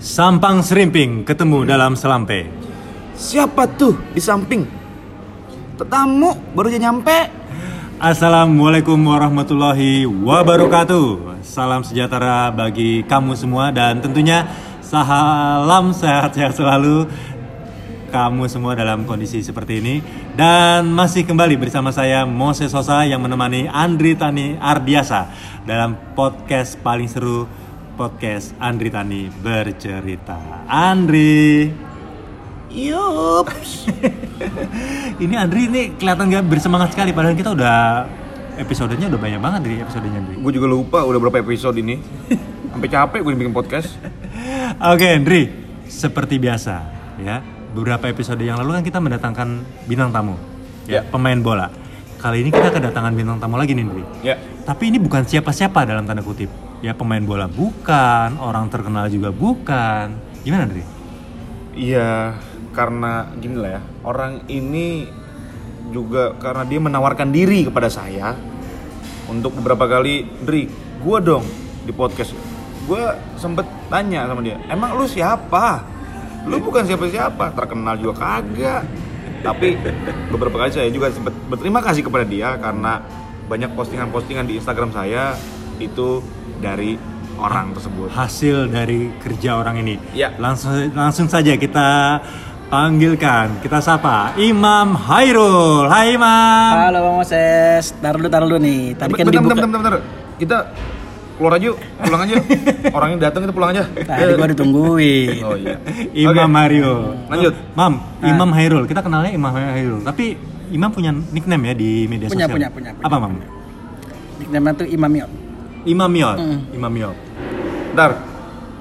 Sampang Serimping ketemu dalam selampe. Siapa tuh di samping? Tetamu baru aja nyampe. Assalamualaikum warahmatullahi wabarakatuh. Salam sejahtera bagi kamu semua dan tentunya salam sehat-sehat selalu kamu semua dalam kondisi seperti ini dan masih kembali bersama saya Moses Sosa yang menemani Andri Tani Ardiasa dalam podcast paling seru podcast Andri Tani bercerita. Andri. Yups. ini Andri ini kelihatan gak bersemangat sekali padahal kita udah episodenya udah banyak banget dari episodenya Andri. gue juga lupa udah berapa episode ini. Sampai capek gue bikin podcast. Oke Andri, seperti biasa ya beberapa episode yang lalu kan kita mendatangkan bintang tamu, Ya. pemain bola. Kali ini kita kedatangan bintang tamu lagi nih Andri. Ya. Tapi ini bukan siapa-siapa dalam tanda kutip. Ya pemain bola bukan, orang terkenal juga bukan. Gimana Andri? Iya, karena gini lah ya. Orang ini juga karena dia menawarkan diri kepada saya untuk beberapa kali, Dri, gue dong di podcast. Gue sempet tanya sama dia, emang lu siapa? Lu bukan siapa-siapa, terkenal juga kagak. Tapi beberapa kali saya juga sempet berterima kasih kepada dia karena banyak postingan-postingan di Instagram saya itu dari orang tersebut. Hasil dari kerja orang ini. Ya. Langsung langsung saja kita panggilkan, kita sapa Imam Hairul. Hai Imam. Halo Bang Moses, taruh dulu taruh dulu nih. Tadi kan bentar, dibuka. bentar, bentar, bentar. Kita keluar aja yuk, pulang aja. Orangnya datang kita pulang aja. Tadi gua ditungguin. Oh iya. Imam Oke. Mario. Lanjut. Mam, Imam Hairul. Kita kenalnya Imam Hairul. Tapi Imam punya nickname ya di media Punya, sosial. punya, punya, punya. Apa Mam? Nickname tuh Imam Imam Yot. Mm. Imam Yot. Bentar.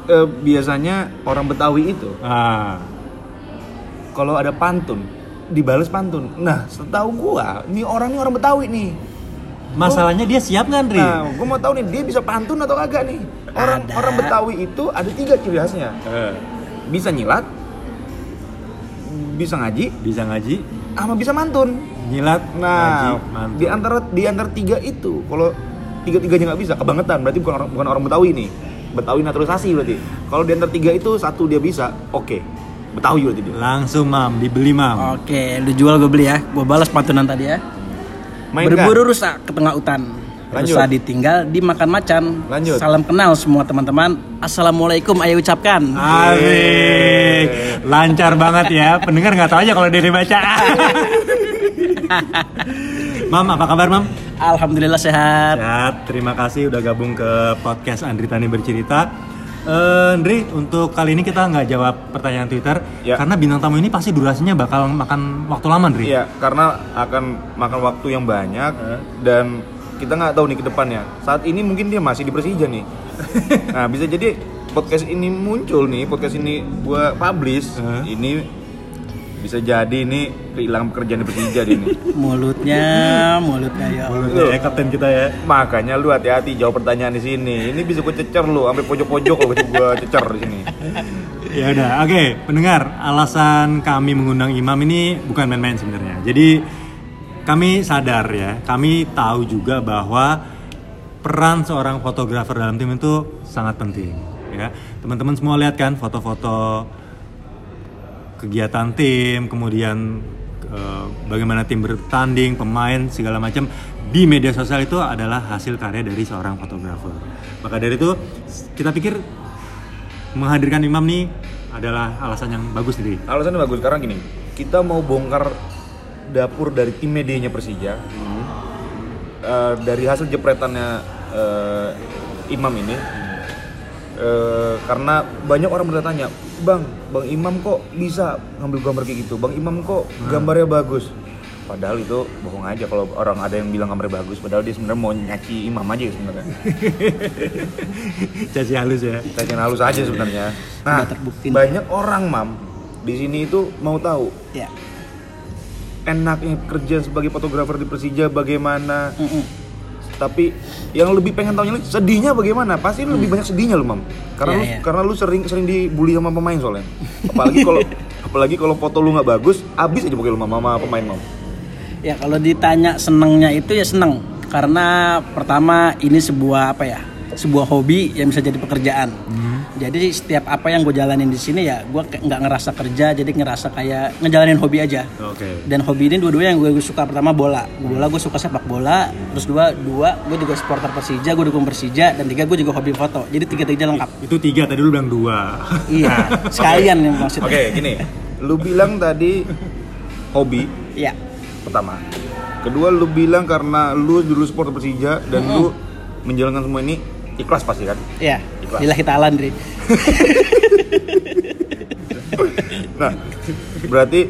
Eh, biasanya orang Betawi itu Ah. kalau ada pantun dibales pantun. Nah, setahu gua, ini orang ini orang Betawi nih. Masalahnya dia siap nggak, Andri? Nah, gua mau tahu nih dia bisa pantun atau kagak nih. Orang Ada. orang Betawi itu ada tiga ciri khasnya. Eh, Bisa nyilat, bisa ngaji, bisa ngaji, sama bisa mantun. nyilat, ngaji, Nah, mantap. di antara di antara tiga itu, kalau tiga-tiganya nggak bisa, kebangetan. Berarti bukan orang bukan orang Betawi nih. Betawi naturalisasi berarti. Kalau di antara tiga itu satu dia bisa, oke. Betawi berarti dia. Langsung Mam, dibeli Mam. Oke, lu jual gue beli ya. Gue balas pantunan tadi ya. Mainkan. Berburu rusak ke tengah hutan. Lanjut. Rusak ditinggal dimakan macan. Lanjut. Salam kenal semua teman-teman. Assalamualaikum ayo ucapkan. Asik, lancar banget ya. Pendengar nggak tahu aja kalau dia baca. mam, apa kabar Mam? Alhamdulillah sehat. Sehat, terima kasih udah gabung ke podcast Andri Tani bercerita. Eh, Andri, untuk kali ini kita nggak jawab pertanyaan Twitter Ya. karena bintang tamu ini pasti durasinya bakal makan waktu lama, Andri. Iya, karena akan makan waktu yang banyak dan kita nggak tahu nih ke depannya. Saat ini mungkin dia masih di Persija nih. nah, bisa jadi podcast ini muncul nih, podcast ini gua publish, Eh. ini bisa jadi ini kehilangan pekerjaan di Persija dia nih. Mulutnya, mulutnya ya. Allah. Mulut ya, kapten kita ya. Makanya lu hati-hati jawab pertanyaan di sini. Ini bisa gue cecer lu sampai pojok-pojok lu gue cecer di sini. Ya udah, oke, pendengar, alasan kami mengundang Imam ini bukan main-main sebenarnya. Jadi kami sadar ya, kami tahu juga bahwa peran seorang fotografer dalam tim itu sangat penting. Ya, teman-teman semua lihat kan foto-foto kegiatan tim, kemudian eh, bagaimana tim bertanding, pemain segala macam di media sosial itu adalah hasil karya dari seorang fotografer. Maka dari itu kita pikir menghadirkan Imam nih adalah alasan yang bagus nih. Alasannya bagus karena gini, kita mau bongkar dapur dari tim medianya Persija. Eh, dari hasil jepretannya eh, Imam ini, eh, karena banyak orang bertanya, bang, bang Imam kok bisa ngambil gambar kayak gitu? Bang Imam kok gambarnya bagus? Padahal itu bohong aja kalau orang ada yang bilang gambarnya bagus, padahal dia sebenarnya mau nyaci Imam aja sebenarnya. Caci halus ya. Cacian halus aja sebenarnya. Nah, terbukti. banyak orang mam di sini itu mau tahu Ya. enaknya kerja sebagai fotografer di Persija bagaimana. Mm-mm. Tapi yang lebih pengen tahunya lagi sedihnya bagaimana? Pasti lu lebih banyak sedihnya lu mam. Karena Iya, lu iya. karena lu sering sering dibully sama pemain soalnya. Apalagi kalau apalagi kalau foto lu nggak bagus, abis aja pokoknya lu mam sama pemain mam. Ya kalau ditanya senengnya itu ya seneng karena pertama ini sebuah apa ya sebuah hobi yang bisa jadi pekerjaan. Jadi setiap apa yang gue jalanin di sini ya gue nggak ngerasa kerja, jadi ngerasa kayak ngejalanin hobi aja. Oke. Dan hobi ini dua-duanya yang gue suka pertama bola. Bola gue suka sepak bola, terus dua dua gue juga supporter Persija, gue dukung Persija, dan tiga gue juga hobi foto. Jadi tiga-tiga lengkap. Itu tiga tadi lu bilang dua. Iya, sekalian yang maksudnya. Oke, gini. Lu bilang tadi hobi Iya. pertama. Kedua lu bilang karena lu dulu supporter Persija dan lu menjalankan semua ini ikhlas pasti kan? Iya. Bila kita Andri. Nah, berarti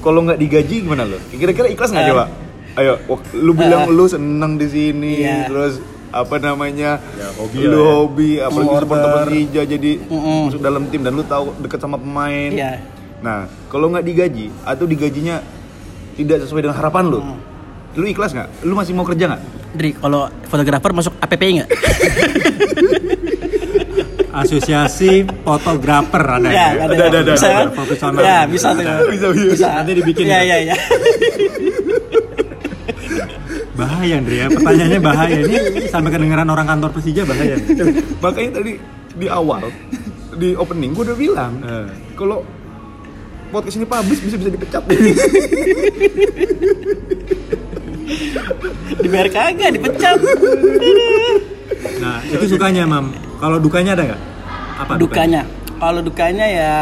kalau nggak digaji gimana lo? Kira-kira ikhlas nggak Eh. coba? Ayo, wak- lu bilang Eh. lu seneng di sini, Iya. terus apa namanya? Ya, hobi lu ya. hobi, apalagi supporter Persija jadi Mm-mm. masuk dalam tim dan lu tahu deket sama pemain. Iya. Nah, kalau nggak digaji atau digajinya tidak sesuai dengan harapan lu, Mm. lu ikhlas nggak? Lu masih mau kerja nggak? Dri, kalau fotografer masuk APPI nggak? Asosiasi fotografer ada Ya, ya? ada, Ada, bisa ada. kan? Profesional. Ya, bisa tuh. Bisa, bisa. Nanti dibikin Iya, ya. iya, iya. Bahaya Andre ya, pertanyaannya bahaya. Ini sampai kedengeran orang kantor Persija bahaya. Makanya tadi di awal di opening gue udah bilang Eh. kalau podcast ini publish bisa bisa dipecat Dibayar kagak, dipecat. Nah, itu sukanya, Mam. Kalau dukanya ada nggak? Apa dukanya. Kalau dukanya ya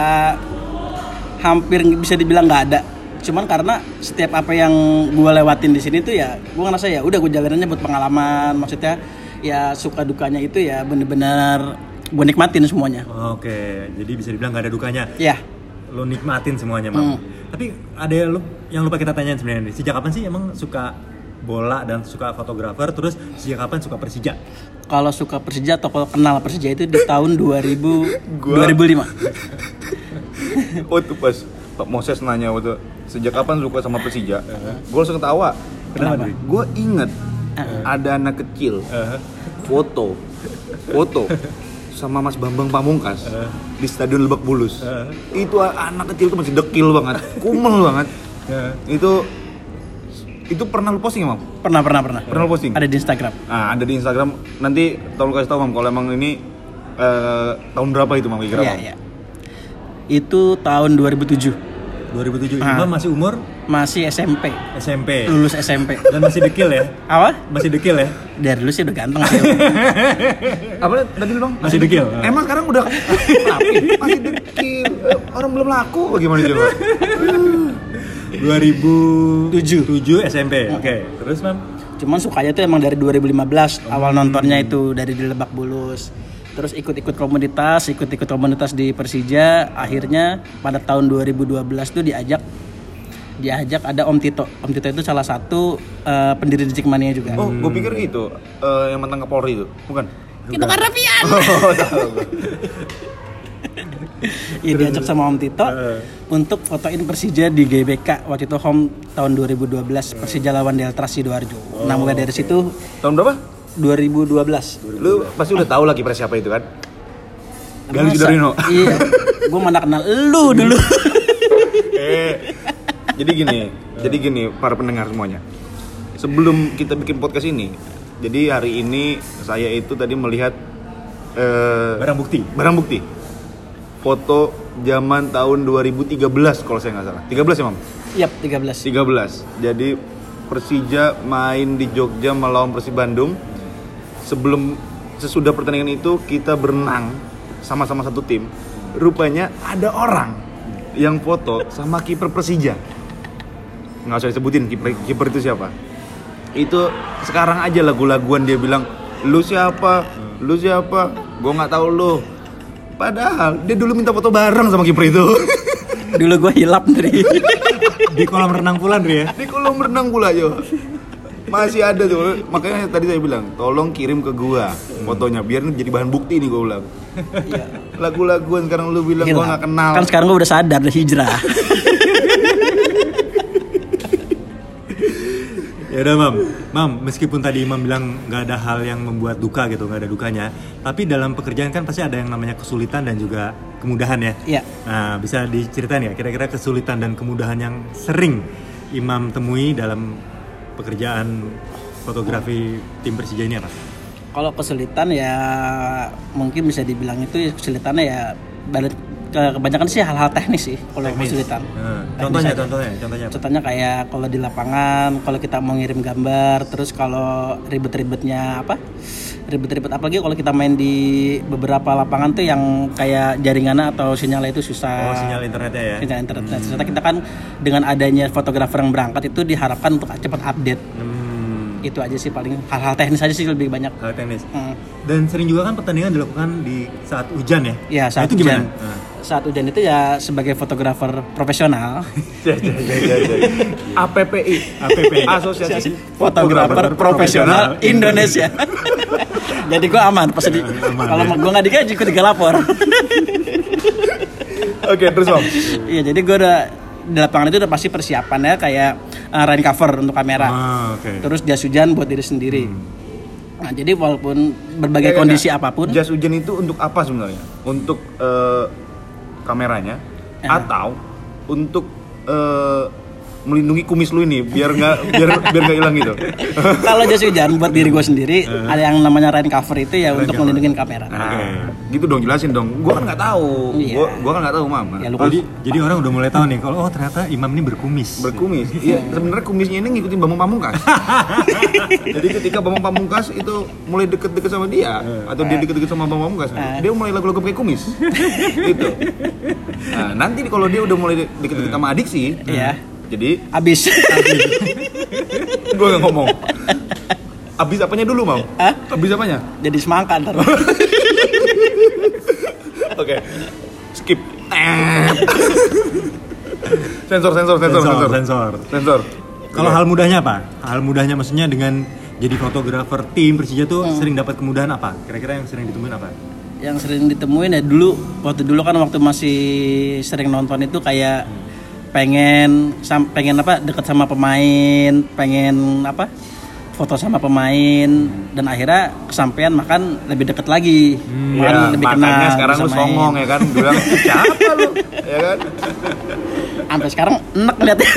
hampir bisa dibilang nggak ada. Cuman karena setiap apa yang gue lewatin di sini tuh ya, gue ngerasa ya udah gue jalanannya buat pengalaman. Maksudnya ya suka dukanya itu ya bener-bener gue nikmatin semuanya. Oke, jadi bisa dibilang nggak ada dukanya. Ya, Lo nikmatin semuanya, Mam. Hmm. Tapi ada yang lu yang lupa kita tanyain sebenarnya nih. Sejak kapan sih emang suka bola dan suka fotografer terus sejak kapan suka Persija? Kalau suka Persija atau kalau kenal Persija itu di tahun 2000 Gua- 2005. waktu pas Pak Moses nanya waktu sejak kapan suka sama Persija? Gue langsung ketawa. Kenapa, Dri? gue inget ada anak kecil foto foto sama Mas Bambang Pamungkas di Stadion Lebak Bulus. Itu anak kecil tuh masih dekil banget kumel banget. Itu itu pernah lu posting emang Pernah, pernah, pernah. pernah lu posting Ada di Instagram. Nah, ada di Instagram. Nanti tolong kasih tahu Mam kalau emang ini eh, tahun berapa itu Mam kira-kira? Iya, iya. Itu tahun 2007. 2007 Ah. Imam masih umur Masih SMP. SMP Lulus SMP. dan masih dekil ya? Apa? Masih dekil ya? Dari dulu sih udah ganteng sih. Apa tadi lu Bang? Masih dekil. Emang sekarang udah rapi, masih dekil. Orang belum laku bagaimana coba? 2007 SMP. Oke, terus Mam? Cuman sukanya tuh emang dari 2015 awal nontonnya itu dari di Lebak Bulus. Terus ikut-ikut komunitas, ikut-ikut komunitas di Persija. Akhirnya pada tahun 2012 tuh diajak diajak ada Om Tito. Om Tito itu salah satu eh, pendiri di Cikmania juga. Oh, gue pikir itu eh, yang mantan Kapolri itu, bukan? Itu kan Raffian. Oh, Iya diajak sama Om Tito untuk fotoin Persija di GBK waktu itu home tahun 2012 Persija lawan Delta Sidoarjo. Nah mulai dari situ Tahun berapa? 2012. Lu pasti udah tahu lagi siapa itu kan? Gali Masa? Sudarino. Iya. Gue mana kenal lu dulu. eh, jadi gini, jadi gini para pendengar semuanya. Sebelum kita bikin podcast ini, jadi hari ini saya itu tadi melihat eh, Barang bukti. barang bukti foto zaman tahun 2013 kalau saya nggak salah. 13 ya mam? Yap, 13. 13 jadi Persija main di Jogja melawan Persib Bandung. Sebelum sesudah pertandingan itu kita berenang sama-sama satu tim. Rupanya ada orang yang foto sama kiper Persija. Nggak usah disebutin kiper kiper itu siapa. Itu sekarang aja lagu-laguan dia bilang lu siapa? Lu siapa? Gue nggak tahu lu padahal dia dulu minta foto bareng sama kiper itu. Dulu gue hilap dari Di kolam renang pula ya? di kolam renang pula yo. Masih ada tuh. Makanya tadi saya bilang tolong kirim ke gua fotonya biar jadi bahan bukti nih gua bilang lagu-laguan sekarang lu bilang gua hilap. nggak kenal. Kan sekarang gue udah sadar udah hijrah. Ya udah Mam, Mam meskipun tadi Imam bilang nggak ada hal yang membuat duka gitu, nggak ada dukanya, tapi dalam pekerjaan kan pasti ada yang namanya kesulitan dan juga kemudahan ya. Iya. Nah bisa diceritain ya kira-kira kesulitan dan kemudahan yang sering Imam temui dalam pekerjaan fotografi tim Persija ini apa? Kalau kesulitan ya mungkin bisa dibilang itu ya kesulitannya ya kebanyakan sih hal-hal teknis sih kalau Teknis. kesulitan. Teknis contohnya, aja. contohnya, contohnya. apa? Contohnya kayak kalau di lapangan, kalau kita mau ngirim gambar, terus kalau ribet-ribetnya apa? Ribet-ribet apalagi kalau kita main di beberapa lapangan tuh yang kayak jaringannya atau sinyalnya itu susah. Oh, sinyal internetnya ya. Sinyal internet. Nah, ternyata kita kan dengan adanya fotografer yang berangkat itu diharapkan untuk cepat update. Hmm, Itu aja sih paling hal-hal teknis aja sih lebih banyak. hal teknis. Hmm. Dan sering juga kan pertandingan dilakukan di saat hujan ya? Ya Nah, saat itu hujan. gimana? Nah. Saat hujan itu ya sebagai fotografer profesional. APPI, APPI. Asosiasi fotografer profesional Indonesia. Jadi gue aman pas di, kalau ya. gue nggak digaji gue tiga lapor. Oke, terus Om. Iya jadi gue udah di lapangan itu udah pasti persiapannya kayak uh, rain cover untuk kamera. Ah, oke. Terus jas hujan buat diri sendiri. Nah jadi walaupun berbagai Enggak, kondisi enggak. apa pun, Jas hujan itu untuk apa sebenarnya? Untuk eh, kameranya Ya. atau untuk eh, melindungi kumis lu ini biar nggak biar biar nggak hilang gitu. kalau jas hujan buat diri gue sendiri ada yang namanya rain cover itu ya untuk cover. melindungi kamera. Nah, gitu dong jelasin dong. Gua kan nggak tahu. Iya. Gua gua kan nggak tahu mama. Ya, lu Jadi, jadi orang udah mulai tahu nih kalau oh ternyata imam ini berkumis. berkumis. Iya, sebenarnya kumisnya ini ngikutin Bambang Pamungkas. Jadi ketika Bambang Pamungkas itu mulai deket-deket sama dia atau dia deket-deket sama Bambang Pamungkas, dia mulai lagu-lagu pakai kumis. gitu. Nah, nanti kalau dia udah mulai de- deket-deket sama adik sih. Jadi Abis. gue nggak ngomong. Abis apanya dulu mau? Hah? Abis apanya? jadi semangka ntar. Oke. Skip. sensor, sensor, sensor, Sensor, sensor. sensor. Sensor. Kalau hal mudahnya apa? Hal mudahnya maksudnya dengan jadi fotografer tim Persija tuh Hmm. sering dapat kemudahan apa? Kira-kira yang sering ditemuin apa? yang sering ditemuin ya dulu waktu dulu kan waktu masih sering nonton itu kayak pengen sam, pengen apa deket sama pemain pengen apa foto sama pemain dan akhirnya kesampaian makan lebih deket lagi Hmm, makan Ya, lebih kenal sekarang lu main. songong ya kan bilang siapa lu ya kan sampai sekarang enak liatnya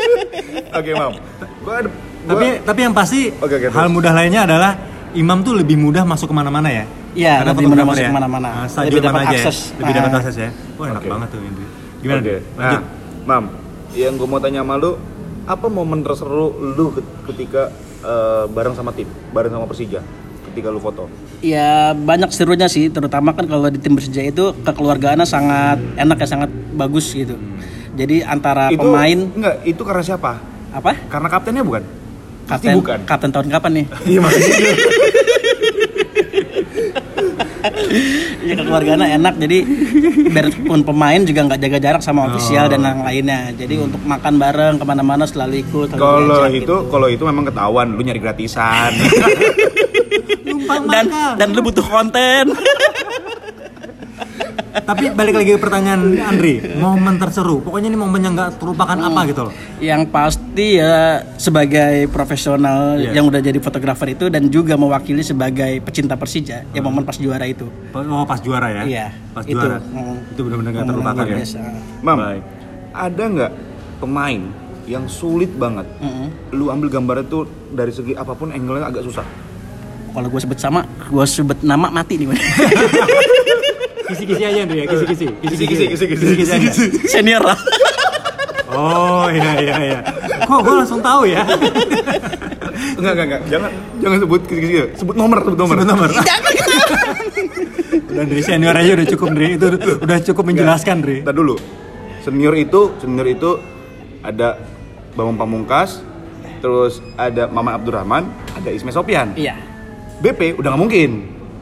oke mam gua gua- Tapi tapi yang pasti Oke, oke, hal mudah lainnya adalah Imam tuh lebih mudah masuk ke mana-mana ya? Iya, Karena lebih mudah masuk ya? ke mana-mana. Nah, Lebih dapat aja ya? akses. Lebih dapat akses ya? Wah enak Oke. banget tuh Indri. Gimana? Nah, Lanjut. Mam yang gue mau tanya sama lu apa momen terseru lu ke- ketika eh, bareng sama tim bareng sama Persija ketika lu foto? Ya banyak serunya sih terutama kan kalau di tim Persija itu kekeluargaannya sangat enak ya sangat bagus gitu. Jadi antara itu pemain enggak itu karena siapa? Apa? Karena kaptennya bukan? Pasti kapten bukan. kapten tahun kapan nih? Iya maksudnya ya kekeluargaannya enak. Jadi biarpun pemain juga nggak jaga jarak sama ofisial dan yang lainnya. Jadi untuk makan bareng ke mana-mana selalu ikut kalau itu gitu. kalau itu memang ketahuan lu nyari gratisan. Dan dan lu butuh konten Tapi balik lagi ke pertanyaan Andri, momen terseru. Pokoknya ini momen yang nggak terlupakan apa gitu loh. yang pasti ya sebagai profesional Iya. yang udah jadi fotografer itu dan juga mewakili sebagai pecinta Persija ya momen pas juara itu Oh pas juara ya? Iya, Pas itu. juara. Hmm. Itu benar-benar nggak terlupakan ya. biasa. mam Baik. ada nggak pemain yang sulit banget Mm-mm. lu ambil gambarnya tuh dari segi apa pun angle-nya agak susah kalau gue sebut sama gue sebut nama mati nih Kisi-kisi aja Andri ya, kisi-kisi. Kisi-kisi, kisi-kisi. Kisi-kisi aja. senior lah Oh iya iya iya. Kok gue langsung tahu ya? enggak enggak enggak jangan jangan sebut kisi-kisi sebut nomor sebut nomor Sebut nomor. Udah Andri senior aja udah cukup Andri. Itu udah cukup menjelaskan Andri. Ntar dulu. Senior itu, senior itu ada Bambang Pamungkas, terus ada Maman Abdurrahman, ada Ismail Sopian. iya BP udah nggak mungkin.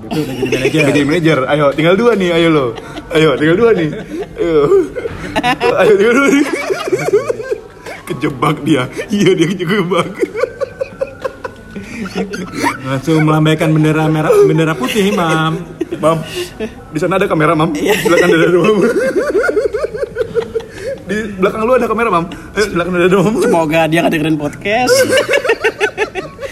Itu udah jadi manajer. Udah jadi manajer. Ayo, tinggal dua nih, ayo lo. Ayo, tinggal dua nih. Ayo. Ayo, tinggal dua nih. Kejebak dia. Iya, dia kejebak. Langsung melambaikan bendera merah, bendera putih, Mam. Mam, di sana ada kamera, Mam. Silakan ada dua, Mam. Di belakang lu ada kamera, Mam. Ayo, silakan ada Mam. semoga dia nggak dengerin podcast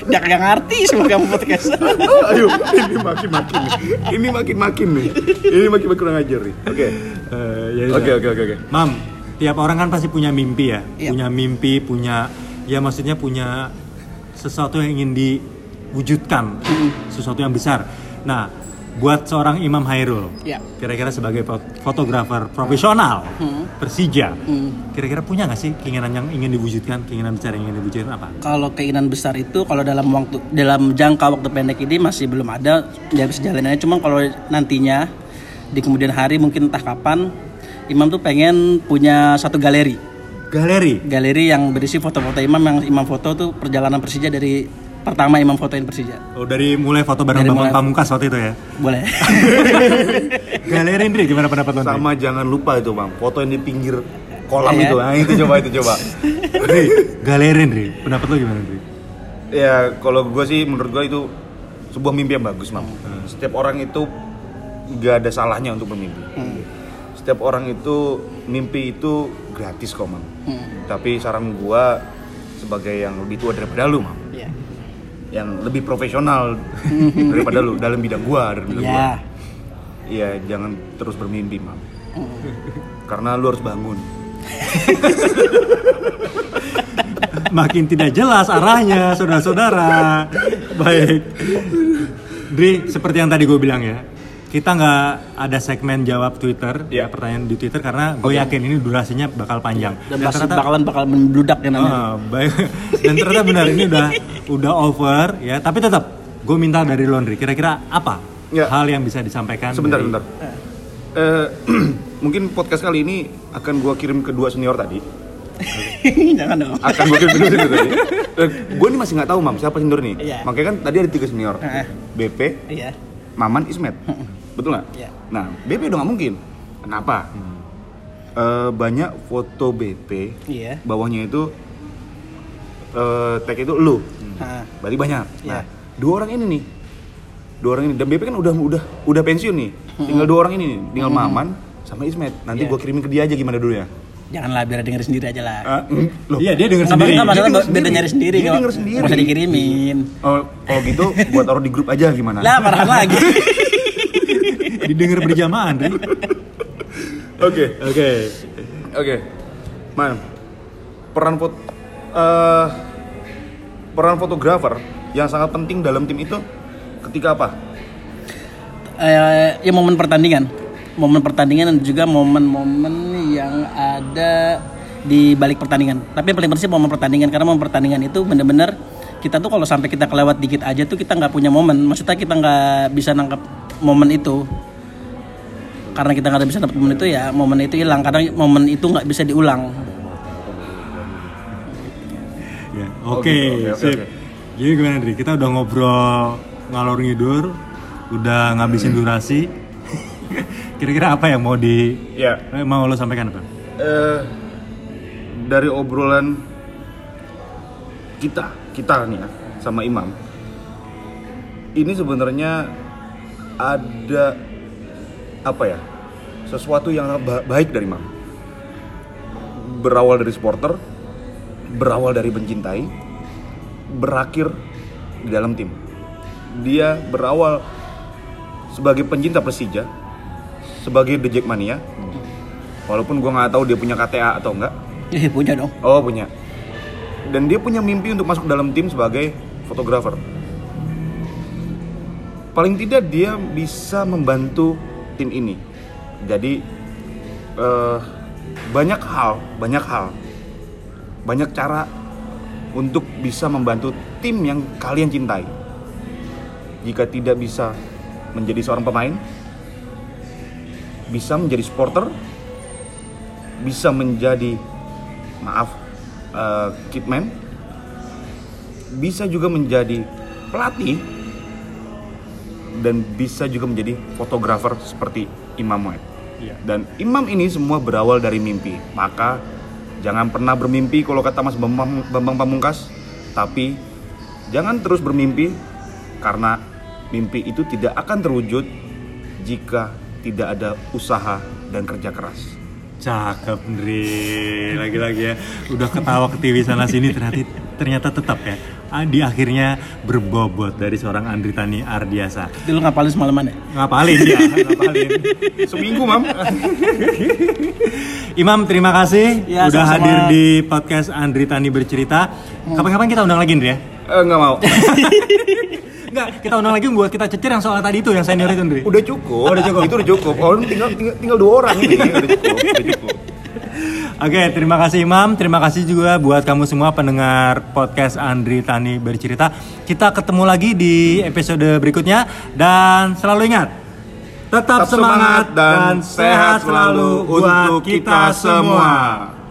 dia kagak ngerti semoga kamu podcast Ayo, ini makin makin nih. Ini makin makin nih. Ini makin makin kurang ajar nih. Oke. Eh, ya Oke, udah. oke, oke, oke. Mam, tiap orang kan pasti punya mimpi ya, Iya. punya mimpi, punya ya maksudnya punya sesuatu yang ingin di wujudkan sesuatu yang besar. Nah, buat seorang Imam Hairul, Ya. kira-kira sebagai fot- fotografer profesional Persija, kira-kira punya nggak sih keinginan yang ingin diwujudkan, keinginan besar yang ingin diwujudkan apa? Kalau keinginan besar itu kalau dalam waktu dalam jangka waktu pendek ini masih belum ada ya bisa jalanannya. Cuma kalau nantinya di kemudian hari mungkin entah kapan Imam tuh pengen punya satu galeri. Galeri. Galeri yang berisi foto-foto Imam yang Imam foto tuh perjalanan Persija dari pertama Imam fotoin Persija. Oh, dari mulai foto bareng Dari Bambang Pamungkas waktu itu ya. Boleh. Galeri Ndri, gimana pendapat lo? Sama jangan lupa itu bang, foto yang di pinggir kolam Iya. itu, nah itu coba itu coba. Ndri, galeri Ndri, pendapat lo gimana Ndri? ya kalau gue sih menurut gue itu sebuah mimpi yang bagus mam. Setiap orang itu nggak ada salahnya untuk bermimpi. Setiap orang itu mimpi itu gratis kok mam. Tapi saran gue sebagai yang lebih tua daripada lu mam. Yang lebih profesional daripada lu dalam bidang gua dan bidang Iya. gua. Iya, jangan terus bermimpi, Mam. Karena lu harus bangun. Makin tidak jelas arahnya, saudara-saudara. Baik. Dri, seperti yang tadi gue bilang ya, kita nggak ada segmen jawab Twitter, Iya. pertanyaan di Twitter karena gue yakin ini durasinya bakal panjang. Dan pasti bakalan bakal membludak ya namanya. Ah, baik. Dan ternyata benar ini udah udah over ya, tapi tetap gue minta dari laundry kira-kira apa Ya. hal yang bisa disampaikan Sebentar, dari- sebentar. Eh, mungkin podcast kali ini akan gua kirim ke dua senior tadi. Jangan dong. Akan gua kirim ke dua senior tadi. Eh, gua ini masih nggak tahu, Mam, siapa senior nih. Iya. Makanya kan tadi ada tiga senior. Heeh. BP, Iya. Maman, Ismet. Betul nggak? Iya. Nah, BP udah nggak mungkin. Kenapa? Eh, banyak foto BP Iya. bawahnya itu eh tag itu lu Hah. berarti banyak Iya. nah dua orang ini nih dua orang ini dan BP kan udah udah udah pensiun nih tinggal dua orang ini nih tinggal Maman sama Ismet nanti Iya. gua kirimin ke dia aja gimana dulu ya Janganlah biar denger sendiri aja lah. Ah, mm, loh Iya, dia denger sendiri. apa-apa, masalah sendiri. nyari sendiri. Dia denger sendiri. nggak usah dikirimin. oh kalau gitu gua taruh di grup aja gimana Lah, parahan lagi. Didengar berjamaah, Dri. oke. Oke. Oke, man, peran foto, eh, peran fotografer yang sangat penting dalam tim itu ketika apa? eh, ya momen pertandingan. Momen pertandingan dan juga momen-momen yang ada di balik pertandingan. Tapi yang paling penting sih momen pertandingan karena momen pertandingan itu bener-bener kita tuh kalau sampai kita kelewat dikit aja tuh kita nggak punya momen. Maksudnya kita nggak bisa nangkep momen itu karena kita nggak bisa nangkep momen itu ya momen itu hilang karena momen itu nggak bisa diulang Ya, Oh, Oke, gitu. Oke, oke, sip. Jadi gimana Dri? Kita udah ngobrol ngalor ngidur, udah ngabisin durasi. Kira-kira apa yang mau di Ya, mau lo sampaikan apa? eh, dari obrolan kita, kita nih ya, sama Imam, ini sebenarnya ada apa ya? Sesuatu yang ba- baik dari Imam. Berawal dari supporter, berawal dari mencintai, berakhir di dalam tim. Dia berawal sebagai pencinta Persija, sebagai The Jackmania. Walaupun gua nggak tahu dia punya KTA atau enggak. eh punya dong Oh punya. Dan dia punya mimpi untuk masuk dalam tim sebagai fotografer. Paling tidak dia bisa membantu tim ini. Jadi eh, banyak hal, banyak hal, banyak cara untuk bisa membantu tim yang kalian cintai. Jika tidak bisa menjadi seorang pemain, bisa menjadi supporter, bisa menjadi maaf eh, kitman bisa juga menjadi pelatih dan bisa juga menjadi fotografer seperti Imam Muhammad. Iya. Dan Imam ini semua berawal dari mimpi. Maka jangan pernah bermimpi kalau kata Mas Bambang, Bambang Pamungkas, tapi jangan terus bermimpi karena mimpi itu tidak akan terwujud jika tidak ada usaha dan kerja keras. Cakep Ndri Lagi-lagi ya Udah ketawa ke TV sana sini ternyata, ternyata tetap ya ah, Di akhirnya berbobot dari seorang Andri Tani Ardiasa itu lu ngapalin semalaman ya Ngapalin ya Ngapalin Seminggu, Mam. Imam terima kasih Ya, Udah sama-sama. hadir di podcast Andri Tani Bercerita Kapan-kapan kita undang lagi Ndri ya Eh, nggak mau. Enggak, kita undang lagi buat kita cecer yang soal tadi itu yang senior itu, Ndri. udah cukup. Oh, udah cukup. Itu udah cukup. Oh, tinggal tinggal, tinggal dua orang ini. Udah cukup. Udah cukup. Oke, terima kasih Imam. Terima kasih juga buat kamu semua pendengar podcast Andri Tani bercerita. Kita ketemu lagi di episode berikutnya dan selalu ingat tetap, Tetap semangat dan sehat selalu untuk kita semua.